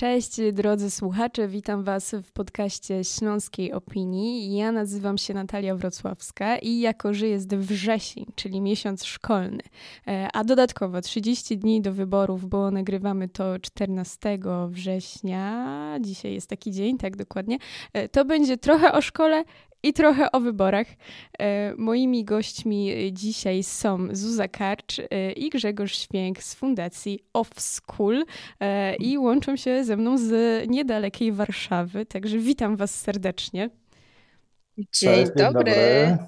Cześć drodzy słuchacze, witam Was w podcaście Śląskiej Opinii. Ja nazywam się Natalia Wrocławska i jako, że jest wrzesień, czyli miesiąc szkolny, e, a dodatkowo 30 dni do wyborów, bo nagrywamy to 14 września, dzisiaj jest taki dzień, tak dokładnie, e, to będzie trochę o szkole i trochę o wyborach. E, moimi gośćmi dzisiaj są Zuza Karcz e, i Grzegorz Święk z Fundacji Off School e, i łączą się ze mną z niedalekiej Warszawy, także witam Was serdecznie. Dzień, Cześć, dzień dobry. dobry.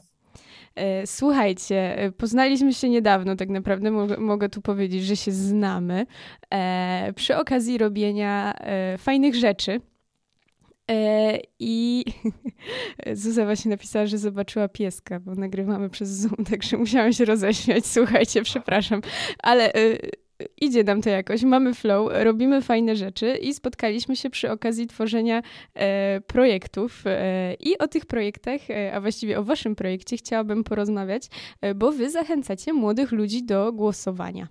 Słuchajcie, poznaliśmy się niedawno, tak naprawdę mogę, tu powiedzieć, że się znamy przy okazji robienia fajnych rzeczy I Zuza właśnie napisała, że zobaczyła pieska, bo nagrywamy przez Zoom, także musiałam się roześmiać. Słuchajcie, przepraszam, ale e, idzie nam to jakoś, mamy flow, robimy fajne rzeczy i spotkaliśmy się przy okazji tworzenia e, projektów. E, I o tych projektach, e, a właściwie o waszym projekcie chciałabym porozmawiać, e, bo wy zachęcacie młodych ludzi do głosowania.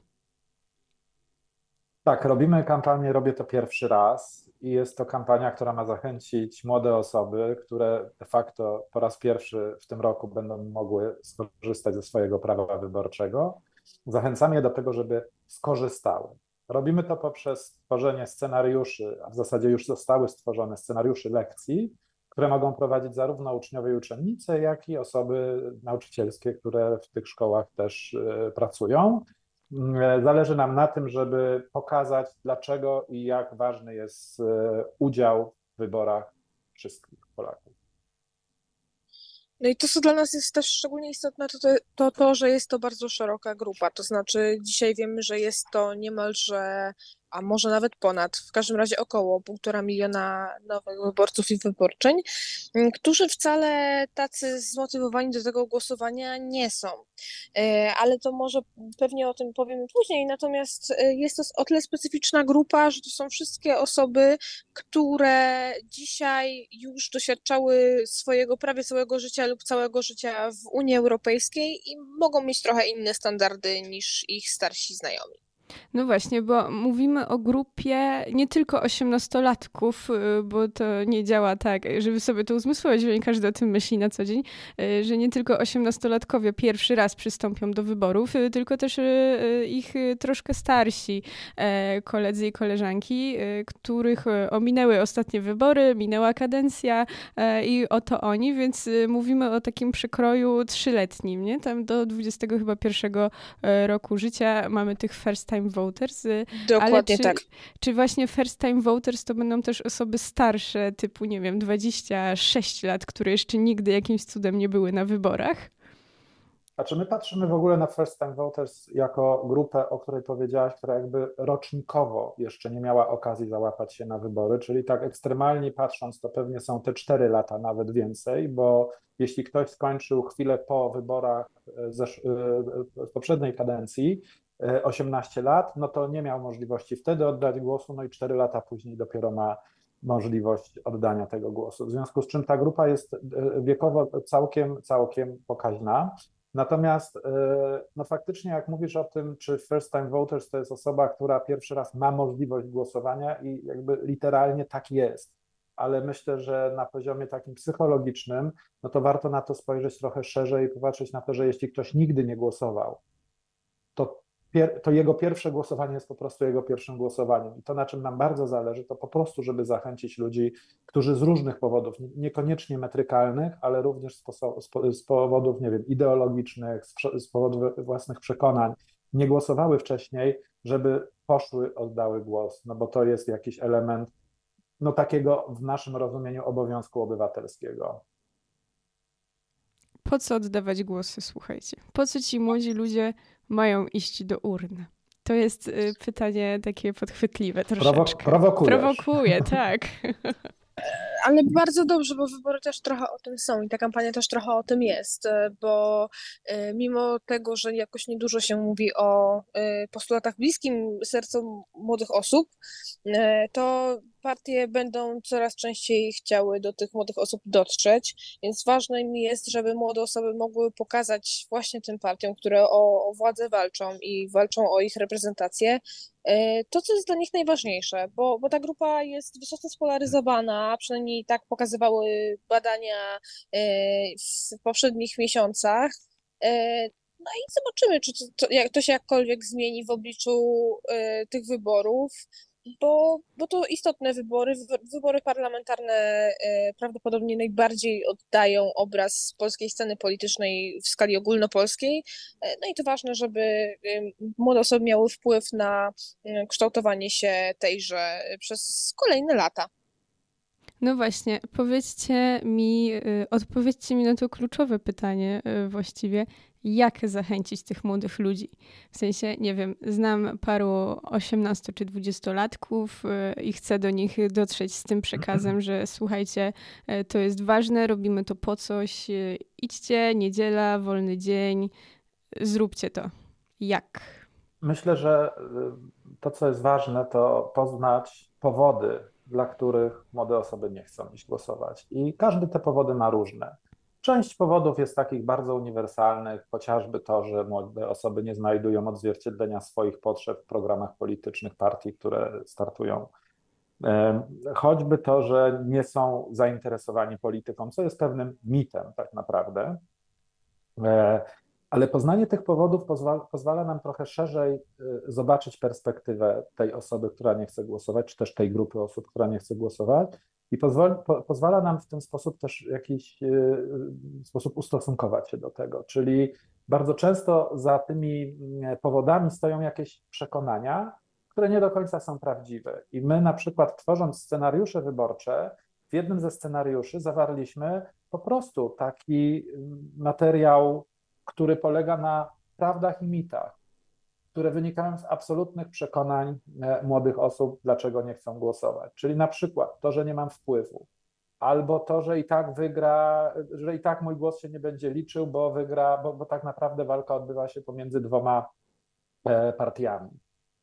Tak, robimy kampanię Robię to pierwszy raz i jest to kampania, która ma zachęcić młode osoby, które de facto po raz pierwszy w tym roku będą mogły skorzystać ze swojego prawa wyborczego. Zachęcamy je do tego, żeby skorzystały. Robimy to poprzez tworzenie scenariuszy, a w zasadzie już zostały stworzone scenariuszy lekcji, które mogą prowadzić zarówno uczniowie i uczennice, jak i osoby nauczycielskie, które w tych szkołach też e, pracują. Mm, zależy nam na tym, żeby pokazać, dlaczego i jak ważny jest e, udział w wyborach wszystkich Polaków. No i to, co dla nas jest też szczególnie istotne, to, to to, że jest to bardzo szeroka grupa. To znaczy, dzisiaj wiemy, że jest to niemalże a może nawet ponad, w każdym razie około półtora miliona nowych wyborców i wyborczyń, mm, którzy wcale tacy zmotywowani do tego głosowania nie są. E, ale to może pewnie o tym powiemy później, natomiast e, jest to o tyle specyficzna grupa, że to są wszystkie osoby, które dzisiaj już doświadczały swojego prawie całego życia lub całego życia w Unii Europejskiej i mogą mieć trochę inne standardy niż ich starsi znajomi. No właśnie, bo mówimy o grupie nie tylko osiemnastolatków, y, bo to nie działa tak, żeby sobie to uzmysłowić, że nie każdy o tym myśli na co dzień, y, że nie tylko osiemnastolatkowie pierwszy raz przystąpią do wyborów, y, tylko też ich troszkę starsi e, koledzy i koleżanki, których ominęły ostatnie wybory, minęła kadencja e, i oto oni, więc mówimy o takim przekroju trzyletnim, nie? Tam do 20 chyba pierwszego e, roku życia mamy tych first time time voters. Y, Dokładnie czy, tak. Czy właśnie first time voters to będą też osoby starsze, typu, nie wiem, 26 lat, które jeszcze nigdy jakimś cudem nie były na wyborach? A czy my patrzymy w ogóle na First Time Voters jako grupę, o której powiedziałaś, która jakby rocznikowo jeszcze nie miała okazji załapać się na wybory, czyli tak ekstremalnie patrząc, to pewnie są te 4 lata, nawet więcej, bo jeśli ktoś skończył chwilę po wyborach z e, e, poprzedniej kadencji, 18 lat, no to nie miał możliwości wtedy oddać głosu, no i 4 lata później dopiero ma możliwość oddania tego głosu. W związku z czym ta grupa jest e, wiekowo całkiem, całkiem pokaźna. Natomiast e, no faktycznie jak mówisz o tym, czy first time voters to jest osoba, która pierwszy raz ma możliwość głosowania i jakby literalnie tak jest. Ale myślę, że na poziomie takim psychologicznym, no to warto na to spojrzeć trochę szerzej i popatrzeć na to, że jeśli ktoś nigdy nie głosował, to to jego pierwsze głosowanie jest po prostu jego pierwszym głosowaniem. I to, na czym nam bardzo zależy, to po prostu, żeby zachęcić ludzi, którzy z różnych powodów, niekoniecznie metrykalnych, ale również z, z powodów, nie wiem, ideologicznych, z, z powodów własnych przekonań, nie głosowały wcześniej, żeby poszły, oddały głos, no bo to jest jakiś element no takiego w naszym rozumieniu obowiązku obywatelskiego. Po co oddawać głosy, słuchajcie? Po co ci młodzi ludzie mają iść do urny? To jest y, pytanie takie podchwytliwe troszeczkę. prowokujesz. Prowokuje, tak. Ale bardzo dobrze, bo wybory też trochę o tym są i ta kampania też trochę o tym jest, e, bo e, mimo tego, że jakoś niedużo się mówi o postulatach bliskim sercom młodych osób, to partie będą coraz częściej chciały do tych młodych osób dotrzeć, więc ważne mi jest, żeby młode osoby mogły pokazać właśnie tym partiom, które o, o władzę walczą i walczą o ich reprezentację, e, to, co jest dla nich najważniejsze, bo, bo ta grupa jest wysoce spolaryzowana, przynajmniej tak pokazywały badania e, w poprzednich miesiącach. E, no i zobaczymy, czy to, jak to się jakkolwiek zmieni w obliczu tych wyborów bo, bo to istotne wybory. Wybory parlamentarne e, prawdopodobnie najbardziej oddają obraz polskiej sceny politycznej w skali ogólnopolskiej. E, no i to ważne, żeby młode osoby miały wpływ na kształtowanie się tejże przez kolejne lata. No właśnie, powiedzcie mi, odpowiedzcie mi na to kluczowe pytanie właściwie jak zachęcić tych młodych ludzi. W sensie, nie wiem, znam paru 18 czy 20-latków y, i chcę do nich dotrzeć z tym przekazem, że słuchajcie, y, to jest ważne, robimy to po coś, y, idźcie, niedziela, wolny dzień, zróbcie to. Jak? Myślę, że to, co jest ważne, to poznać powody, dla których młode osoby nie chcą iść głosować. I każdy te powody ma różne. Część powodów jest takich bardzo uniwersalnych, chociażby to, że młode osoby nie znajdują odzwierciedlenia swoich potrzeb w programach politycznych partii, które startują. Choćby to, że nie są zainteresowani polityką, co jest pewnym mitem tak naprawdę. Ale poznanie tych powodów pozwala, pozwala nam trochę szerzej e, zobaczyć perspektywę tej osoby, która nie chce głosować, czy też tej grupy osób, która nie chce głosować, i pozwoli, po, pozwala nam w ten sposób też w jakiś y, sposób ustosunkować się do tego. Czyli bardzo często za tymi mm, powodami stoją jakieś przekonania, które nie do końca są prawdziwe. I my na przykład tworząc scenariusze wyborcze, w jednym ze scenariuszy zawarliśmy po prostu taki mm, materiał, który polega na prawdach i mitach które wynikają z absolutnych przekonań e, młodych osób, dlaczego nie chcą głosować. Czyli na przykład to, że nie mam wpływu, albo to, że i tak wygra, że i tak mój głos się nie będzie liczył, bo wygra, bo, bo tak naprawdę walka odbywa się pomiędzy dwoma e, partiami.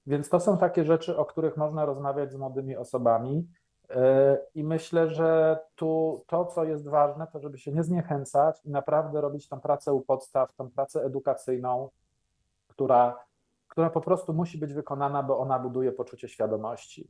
Więc to są takie rzeczy, o których można rozmawiać z młodymi osobami. E, I myślę, że tu to, co jest ważne, to żeby się nie zniechęcać i naprawdę robić tą pracę u podstaw, tą pracę edukacyjną, która która po prostu musi być wykonana, bo ona buduje poczucie świadomości.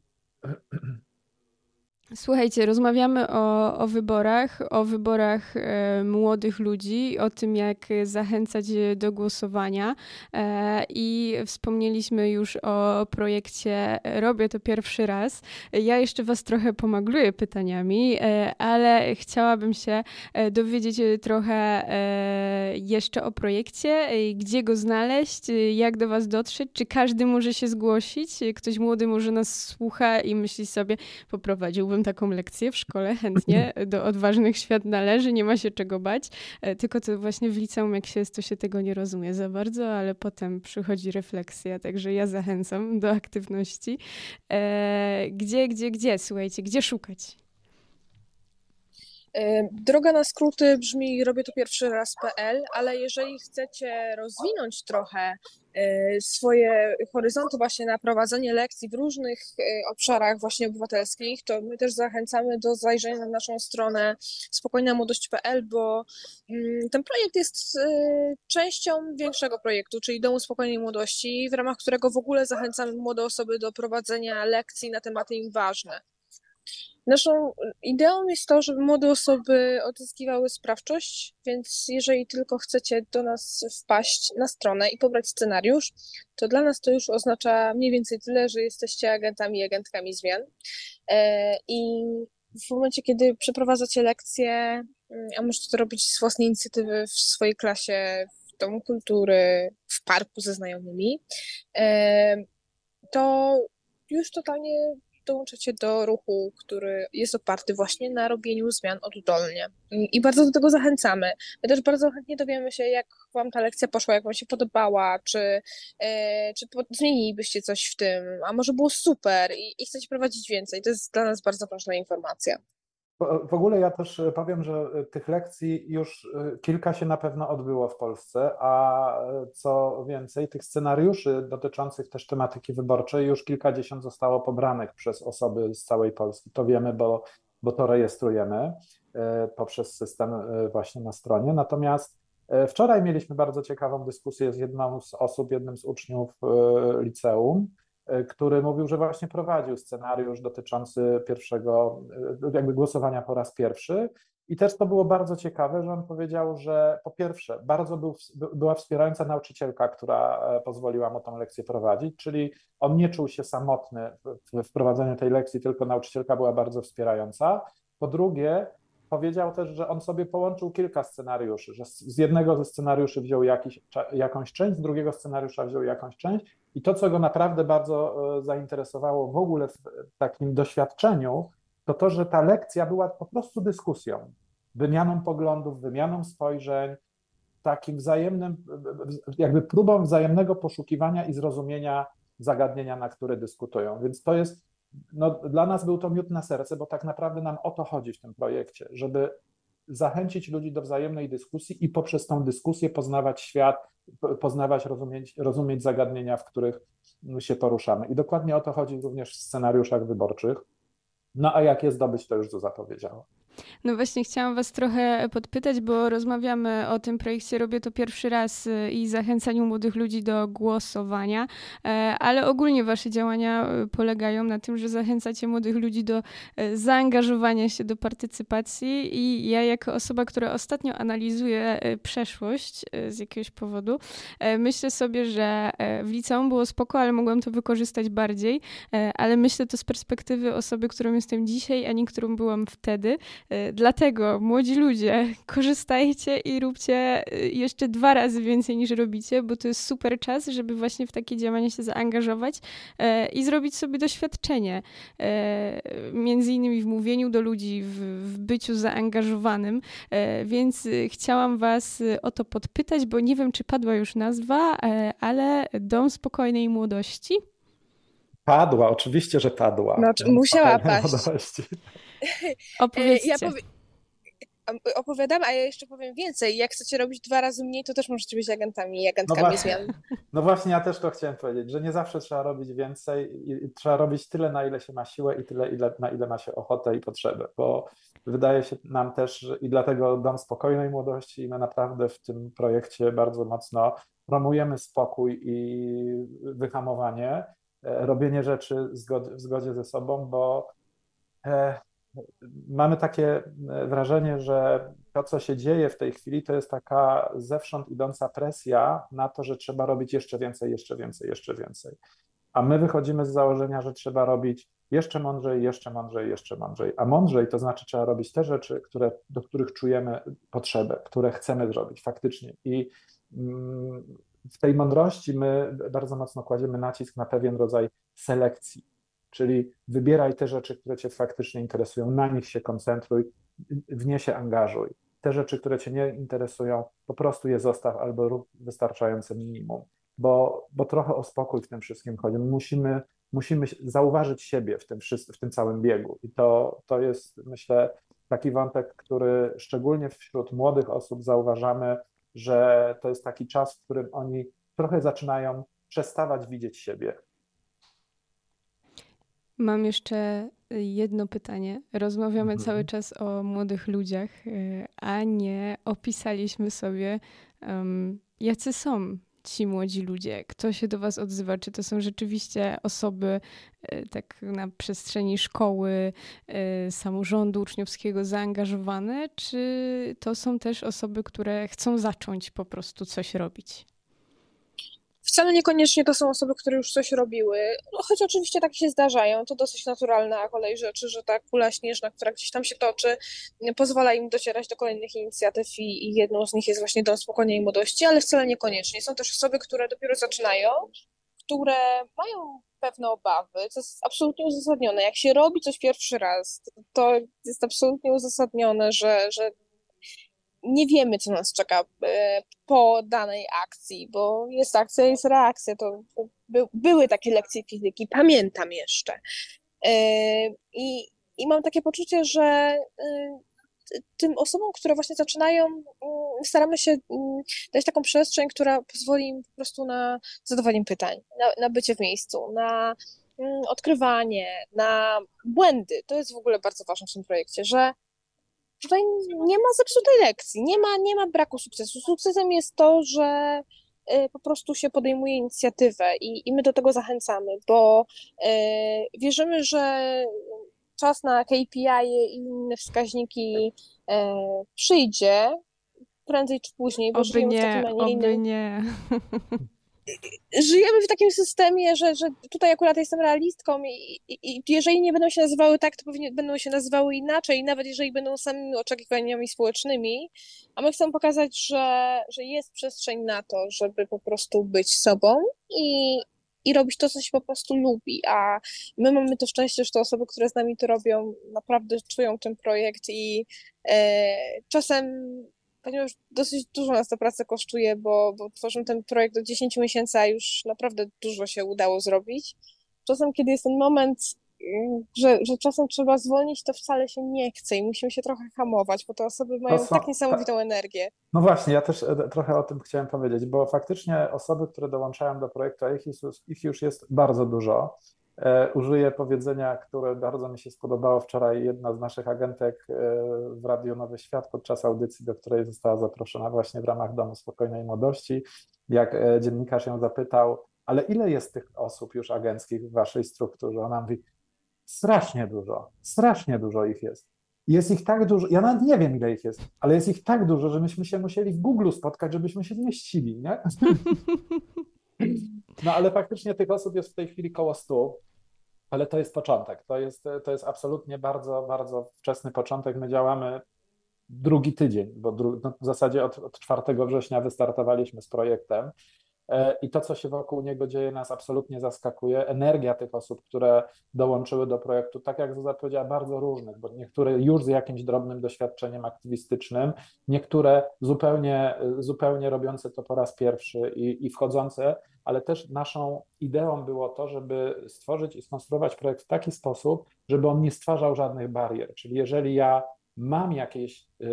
Słuchajcie, rozmawiamy o, o wyborach, o wyborach e, młodych ludzi, o tym, jak zachęcać do głosowania. E, I wspomnieliśmy już o projekcie Robię to pierwszy raz. Ja jeszcze Was trochę pomagluję pytaniami, e, ale chciałabym się e, dowiedzieć trochę e, jeszcze o projekcie, gdzie go znaleźć, jak do Was dotrzeć, czy każdy może się zgłosić, ktoś młody może nas słucha i myśli sobie, poprowadziłbym taką lekcję w szkole chętnie. Do odważnych świat należy, nie ma się czego bać. E, tylko to właśnie w liceum, jak się jest, to się tego nie rozumie za bardzo, ale potem przychodzi refleksja, także ja zachęcam do aktywności. E, gdzie, gdzie, gdzie? Słuchajcie, gdzie szukać? E, droga na skróty brzmi robię to pierwszy raz.pl, ale jeżeli chcecie rozwinąć trochę e, swoje horyzonty właśnie na prowadzenie lekcji w różnych e, obszarach właśnie obywatelskich, to my też zachęcamy do zajrzenia na naszą stronę spokojnamłodość.pl, bo mm, ten projekt jest częścią większego projektu, czyli Domu Spokojnej Młodości, w ramach którego w ogóle zachęcamy młode osoby do prowadzenia lekcji na tematy im ważne. Naszą ideą jest to, żeby młode osoby odzyskiwały sprawczość, więc jeżeli tylko chcecie do nas wpaść na stronę i pobrać scenariusz, to dla nas to już oznacza mniej więcej tyle, że jesteście agentami i agentkami zmian. E, I w momencie, kiedy przeprowadzacie lekcje, mm, a możecie to robić z własnej inicjatywy w swojej klasie, w domu kultury, w parku ze znajomymi, e, to już totalnie dołączacie do ruchu, który jest oparty właśnie na robieniu zmian oddolnie. I bardzo do tego zachęcamy. My też bardzo chętnie dowiemy się, jak Wam ta lekcja poszła, jak Wam się podobała, czy, e, czy zmienilibyście coś w tym, a może było super i, i chcecie prowadzić więcej. To jest dla nas bardzo ważna informacja. W ogóle ja też powiem, że tych lekcji już kilka się na pewno odbyło w Polsce, a co więcej, tych scenariuszy dotyczących też tematyki wyborczej już kilkadziesiąt zostało pobranych przez osoby z całej Polski. To wiemy, bo, bo to rejestrujemy poprzez system właśnie na stronie. Natomiast wczoraj mieliśmy bardzo ciekawą dyskusję z jedną z osób, jednym z uczniów liceum, E, który mówił, że właśnie prowadził scenariusz dotyczący pierwszego, e, jakby głosowania po raz pierwszy. I też to było bardzo ciekawe, że on powiedział, że po pierwsze, bardzo był, była wspierająca nauczycielka, która e, pozwoliła mu tą lekcję prowadzić, czyli on nie czuł się samotny w wprowadzeniu tej lekcji, tylko nauczycielka była bardzo wspierająca. Po drugie, powiedział też, że on sobie połączył kilka scenariuszy, że z jednego ze scenariuszy wziął jakiś, jakąś część, z drugiego scenariusza wziął jakąś część i to, co go naprawdę bardzo e, zainteresowało w ogóle w takim doświadczeniu, to to, że ta lekcja była po prostu dyskusją, wymianą poglądów, wymianą spojrzeń, takim wzajemnym, jakby próbą wzajemnego poszukiwania i zrozumienia zagadnienia, na które dyskutują. Więc to jest no, dla nas był to miód na serce, bo tak naprawdę nam o to chodzi w tym projekcie, żeby zachęcić ludzi do wzajemnej dyskusji i poprzez tą dyskusję poznawać świat, poznawać, rozumieć, rozumieć zagadnienia, w których się poruszamy. I dokładnie o to chodzi również w scenariuszach wyborczych. No a jak je zdobyć, to już Zuza powiedziała. No właśnie chciałam Was trochę podpytać, bo rozmawiamy o tym projekcie, robię to pierwszy raz y, i zachęcaniu młodych ludzi do głosowania, e, ale ogólnie Wasze działania y, polegają na tym, że zachęcacie młodych ludzi do e, zaangażowania się do partycypacji i ja jako osoba, która ostatnio analizuje e, przeszłość z jakiegoś powodu, myślę sobie, że w liceum było spoko, ale mogłam to wykorzystać bardziej, ale myślę to z perspektywy osoby, którą jestem dzisiaj, a nie którą byłam wtedy, dlatego, młodzi ludzie, korzystajcie i róbcie y, jeszcze dwa razy więcej niż robicie, bo to jest super czas, żeby właśnie w takie działania się zaangażować y, i zrobić sobie doświadczenie. Między innymi w mówieniu do ludzi, w, w byciu zaangażowanym. Więc chciałam Was o to podpytać, bo nie wiem, czy padła już nazwa, ale Dom Spokojnej Młodości. Padła, oczywiście, że padła. Znaczy, musiała paść. Młodości. Opowiedzcie. Ja powie... Opowiadam, a ja jeszcze powiem więcej. Jak chcecie robić dwa razy mniej, to też możecie być agentami i agentkami no właśnie, zmian. No właśnie, ja też to chciałem powiedzieć, że nie zawsze trzeba robić więcej i trzeba robić tyle, na ile się ma siłę i tyle, ile, na ile ma się ochotę i potrzebę, bo wydaje się nam też, że i dlatego Dom Spokojnej Młodości i my naprawdę w tym projekcie bardzo mocno promujemy spokój i wyhamowanie, e, robienie rzeczy w zgodzie ze sobą, bo e, mamy takie e, wrażenie, że to, co się dzieje w tej chwili, to jest taka zewsząd idąca presja na to, że trzeba robić jeszcze więcej, jeszcze więcej, jeszcze więcej. A my wychodzimy z założenia, że trzeba robić jeszcze mądrzej, jeszcze mądrzej, jeszcze mądrzej. A mądrzej to znaczy trzeba robić te rzeczy, które, do których czujemy potrzebę, które chcemy zrobić faktycznie. I mm, w tej mądrości my bardzo mocno kładziemy nacisk na pewien rodzaj selekcji Czyli wybieraj te rzeczy, które Cię faktycznie interesują, na nich się koncentruj, w nie się angażuj. Te rzeczy, które Cię nie interesują, po prostu je zostaw albo rób wystarczające minimum, bo, bo trochę o spokój w tym wszystkim chodzi. Musimy, musimy zauważyć siebie w tym, w tym całym biegu i to, to jest, myślę, taki wątek, który szczególnie wśród młodych osób zauważamy, że to jest taki czas, w którym oni trochę zaczynają przestawać widzieć siebie, Mam jeszcze jedno pytanie. Rozmawiamy mhm. cały czas o młodych ludziach, y, a nie opisaliśmy sobie, um, jacy są ci młodzi ludzie, kto się do Was odzywa, czy to są rzeczywiście osoby y, tak na przestrzeni szkoły, y, samorządu uczniowskiego zaangażowane, czy to są też osoby, które chcą zacząć po prostu coś robić? Wcale niekoniecznie to są osoby, które już coś robiły, no, choć oczywiście tak się zdarzają, to dosyć naturalna kolej rzeczy, że ta kula śnieżna, która gdzieś tam się toczy, pozwala im docierać do kolejnych inicjatyw i, i jedną z nich jest właśnie Dom Spokojnej Młodości, ale wcale niekoniecznie. Są też osoby, które dopiero zaczynają, które mają pewne obawy, co jest absolutnie uzasadnione. Jak się robi coś pierwszy raz, to jest absolutnie uzasadnione, że, że nie wiemy, co nas czeka e, po danej akcji, bo jest akcja, jest reakcja. To, by, były takie lekcje fizyki, pamiętam jeszcze. E, I i mam takie poczucie, że tym osobom, które właśnie zaczynają, mm, staramy się mm, dać taką przestrzeń, która pozwoli im po prostu na zadawanie pytań, na, na bycie w miejscu, na mm, odkrywanie, na błędy. To jest w ogóle bardzo ważne w tym projekcie, że tutaj nie ma zepsutej lekcji, nie ma, nie ma braku sukcesu. Sukcesem jest to, że y, po prostu się podejmuje inicjatywę i, i my do tego zachęcamy, bo y, wierzymy, że czas na KPI i inne wskaźniki e, przyjdzie prędzej czy później, bo oby żyjemy nie, w takim, a nie innym. nie. Żyjemy w takim systemie, że, że tutaj akurat jestem realistką i, i, i jeżeli nie będą się nazywały tak, to pewnie będą się nazywały inaczej, nawet jeżeli będą samymi oczekiwaniami społecznymi, a my chcemy pokazać, że, że jest przestrzeń na to, żeby po prostu być sobą i, i robić to, co się po prostu lubi, a my mamy to szczęście, że te osoby, które z nami to robią, naprawdę czują ten projekt i e, czasem ponieważ dosyć dużo nas ta praca kosztuje, bo, bo tworzymy ten projekt do 10 miesięcy, a już naprawdę dużo się udało zrobić. Czasem, kiedy jest ten moment, że, że czasem trzeba zwolnić, to wcale się nie chce i musimy się trochę hamować, bo te osoby mają są, tak niesamowitą ta... energię. No właśnie, ja też e, trochę o tym chciałem powiedzieć, bo faktycznie osoby, które dołączają do projektu, a ich, ich już jest bardzo dużo. E, użyję powiedzenia, które bardzo mi się spodobało wczoraj. Jedna z naszych agentek e, w Radiu Nowy Świat podczas audycji, do której została zaproszona właśnie w ramach Domu Spokojnej Młodości, jak dziennikarz ją zapytał, ale ile jest tych osób już agenckich w waszej strukturze? Ona mówi, Strasznie dużo, strasznie dużo ich jest. Jest ich tak dużo, ja nawet nie wiem, ile ich jest, ale jest ich tak dużo, że myśmy się musieli w Google spotkać, żebyśmy się zmieścili, nie? No ale faktycznie tych osób jest w tej chwili koło 100, ale to jest początek. To jest, to jest absolutnie bardzo, bardzo wczesny początek. My działamy drugi tydzień, bo dru, no w zasadzie od, od 4 września wystartowaliśmy z projektem. E, i to, co się wokół niego dzieje, nas absolutnie zaskakuje. Energia tych osób, które dołączyły do projektu, tak jak Zuza powiedziała, bardzo różnych, bo niektóre już z jakimś drobnym doświadczeniem aktywistycznym, niektóre zupełnie, zupełnie robiące to po raz pierwszy i, i wchodzące, ale też naszą ideą było to, żeby stworzyć i skonstruować projekt w taki sposób, żeby on nie stwarzał żadnych barier. Czyli jeżeli ja mam jakieś e,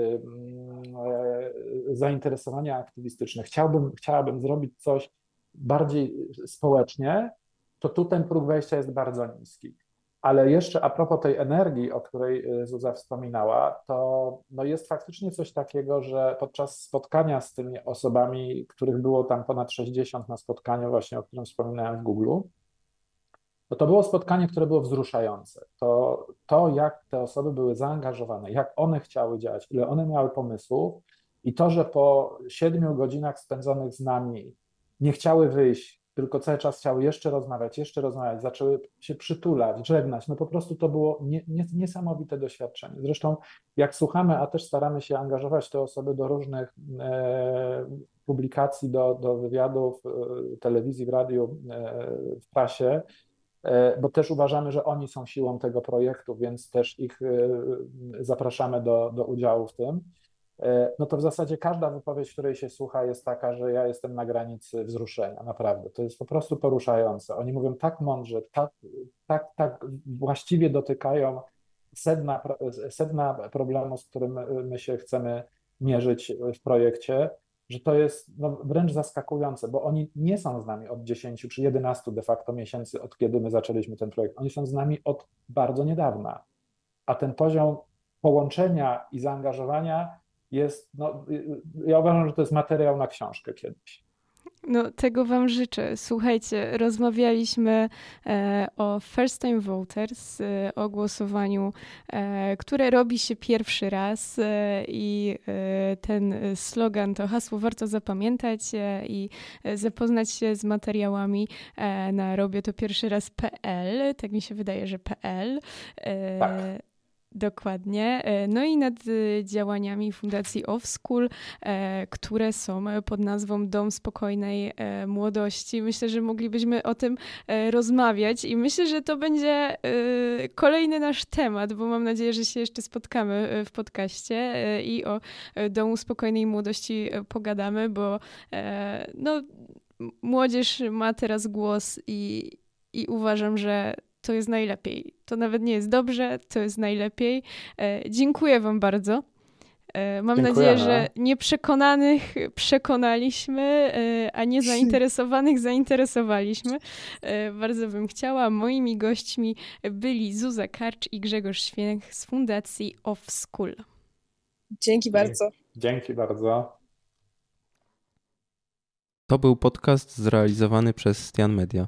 zainteresowania aktywistyczne, chciałbym, chciałabym zrobić coś bardziej społecznie, to tu ten próg wejścia jest bardzo niski. Ale jeszcze a propos tej energii, o której y, Zuza wspominała, to no jest faktycznie coś takiego, że podczas spotkania z tymi osobami, których było tam ponad 60 na spotkaniu właśnie, o którym wspominałem w Google, no to było spotkanie, które było wzruszające. To, to, jak te osoby były zaangażowane, jak one chciały działać, ile one miały pomysłów i to, że po siedmiu godzinach spędzonych z nami nie chciały wyjść, tylko cały czas chciały jeszcze rozmawiać, jeszcze rozmawiać, zaczęły się przytulać, żegnać. No po prostu to było nie, nie, niesamowite doświadczenie. Zresztą jak słuchamy, a też staramy się angażować te osoby do różnych e, publikacji, do, do wywiadów, e, telewizji, w radiu, e, w prasie, bo też uważamy, że oni są siłą tego projektu, więc też ich e, zapraszamy do, do udziału w tym. E, no to w zasadzie każda wypowiedź, której się słucha, jest taka, że ja jestem na granicy wzruszenia, naprawdę. To jest po prostu poruszające. Oni mówią tak mądrze, tak, tak, tak właściwie dotykają sedna, sedna problemu, z którym my się chcemy mierzyć w projekcie że to jest no, wręcz zaskakujące, bo oni nie są z nami od 10 czy 11 de facto miesięcy, od kiedy my zaczęliśmy ten projekt. Oni są z nami od bardzo niedawna. A ten poziom połączenia i zaangażowania jest, no, ja uważam, że to jest materiał na książkę kiedyś. No, tego Wam życzę. Słuchajcie, rozmawialiśmy e, o First Time Voters, e, o głosowaniu, e, które robi się pierwszy raz e, i e, ten slogan, to hasło warto zapamiętać e, i zapoznać się z materiałami na robię to pierwszy raz.pl. Tak mi się wydaje, że PL. Tak. Dokładnie. E, no i nad e, działaniami Fundacji Off School, e, które są pod nazwą Dom Spokojnej Młodości. Myślę, że moglibyśmy o tym rozmawiać i myślę, że to będzie kolejny nasz temat, bo mam nadzieję, że się jeszcze spotkamy w podcaście i o Domu Spokojnej Młodości pogadamy, bo no, młodzież ma teraz głos i, i uważam, że to jest najlepiej. To nawet nie jest dobrze, to jest najlepiej. E, dziękuję Wam bardzo. E, mam Dziękujemy. nadzieję, że nieprzekonanych przekonaliśmy, e, a niezainteresowanych zainteresowaliśmy. Bardzo bym chciała. Moimi gośćmi byli Zuza Karcz i Grzegorz Święch z Fundacji Off School. Dzięki bardzo. Dzięki bardzo. To był podcast zrealizowany przez Stian Media.